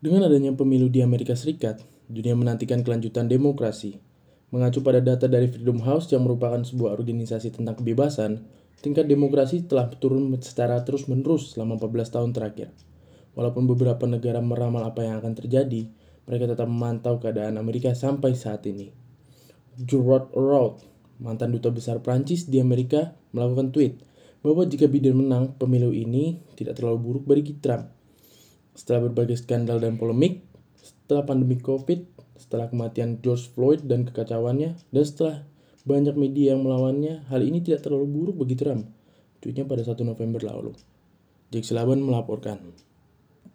Dengan adanya pemilu di Amerika Serikat, dunia menantikan kelanjutan demokrasi. Mengacu pada data dari Freedom House yang merupakan sebuah organisasi tentang kebebasan, tingkat demokrasi telah turun secara terus-menerus selama 14 tahun terakhir. Walaupun beberapa negara meramal apa yang akan terjadi, mereka tetap memantau keadaan Amerika sampai saat ini. Gerard Roth, mantan duta besar Prancis di Amerika, melakukan tweet bahwa jika Biden menang, pemilu ini tidak terlalu buruk bagi Trump setelah berbagai skandal dan polemik, setelah pandemi COVID, setelah kematian George Floyd dan kekacauannya, dan setelah banyak media yang melawannya, hal ini tidak terlalu buruk bagi Trump. Tweetnya pada 1 November lalu. Jake Silaban melaporkan.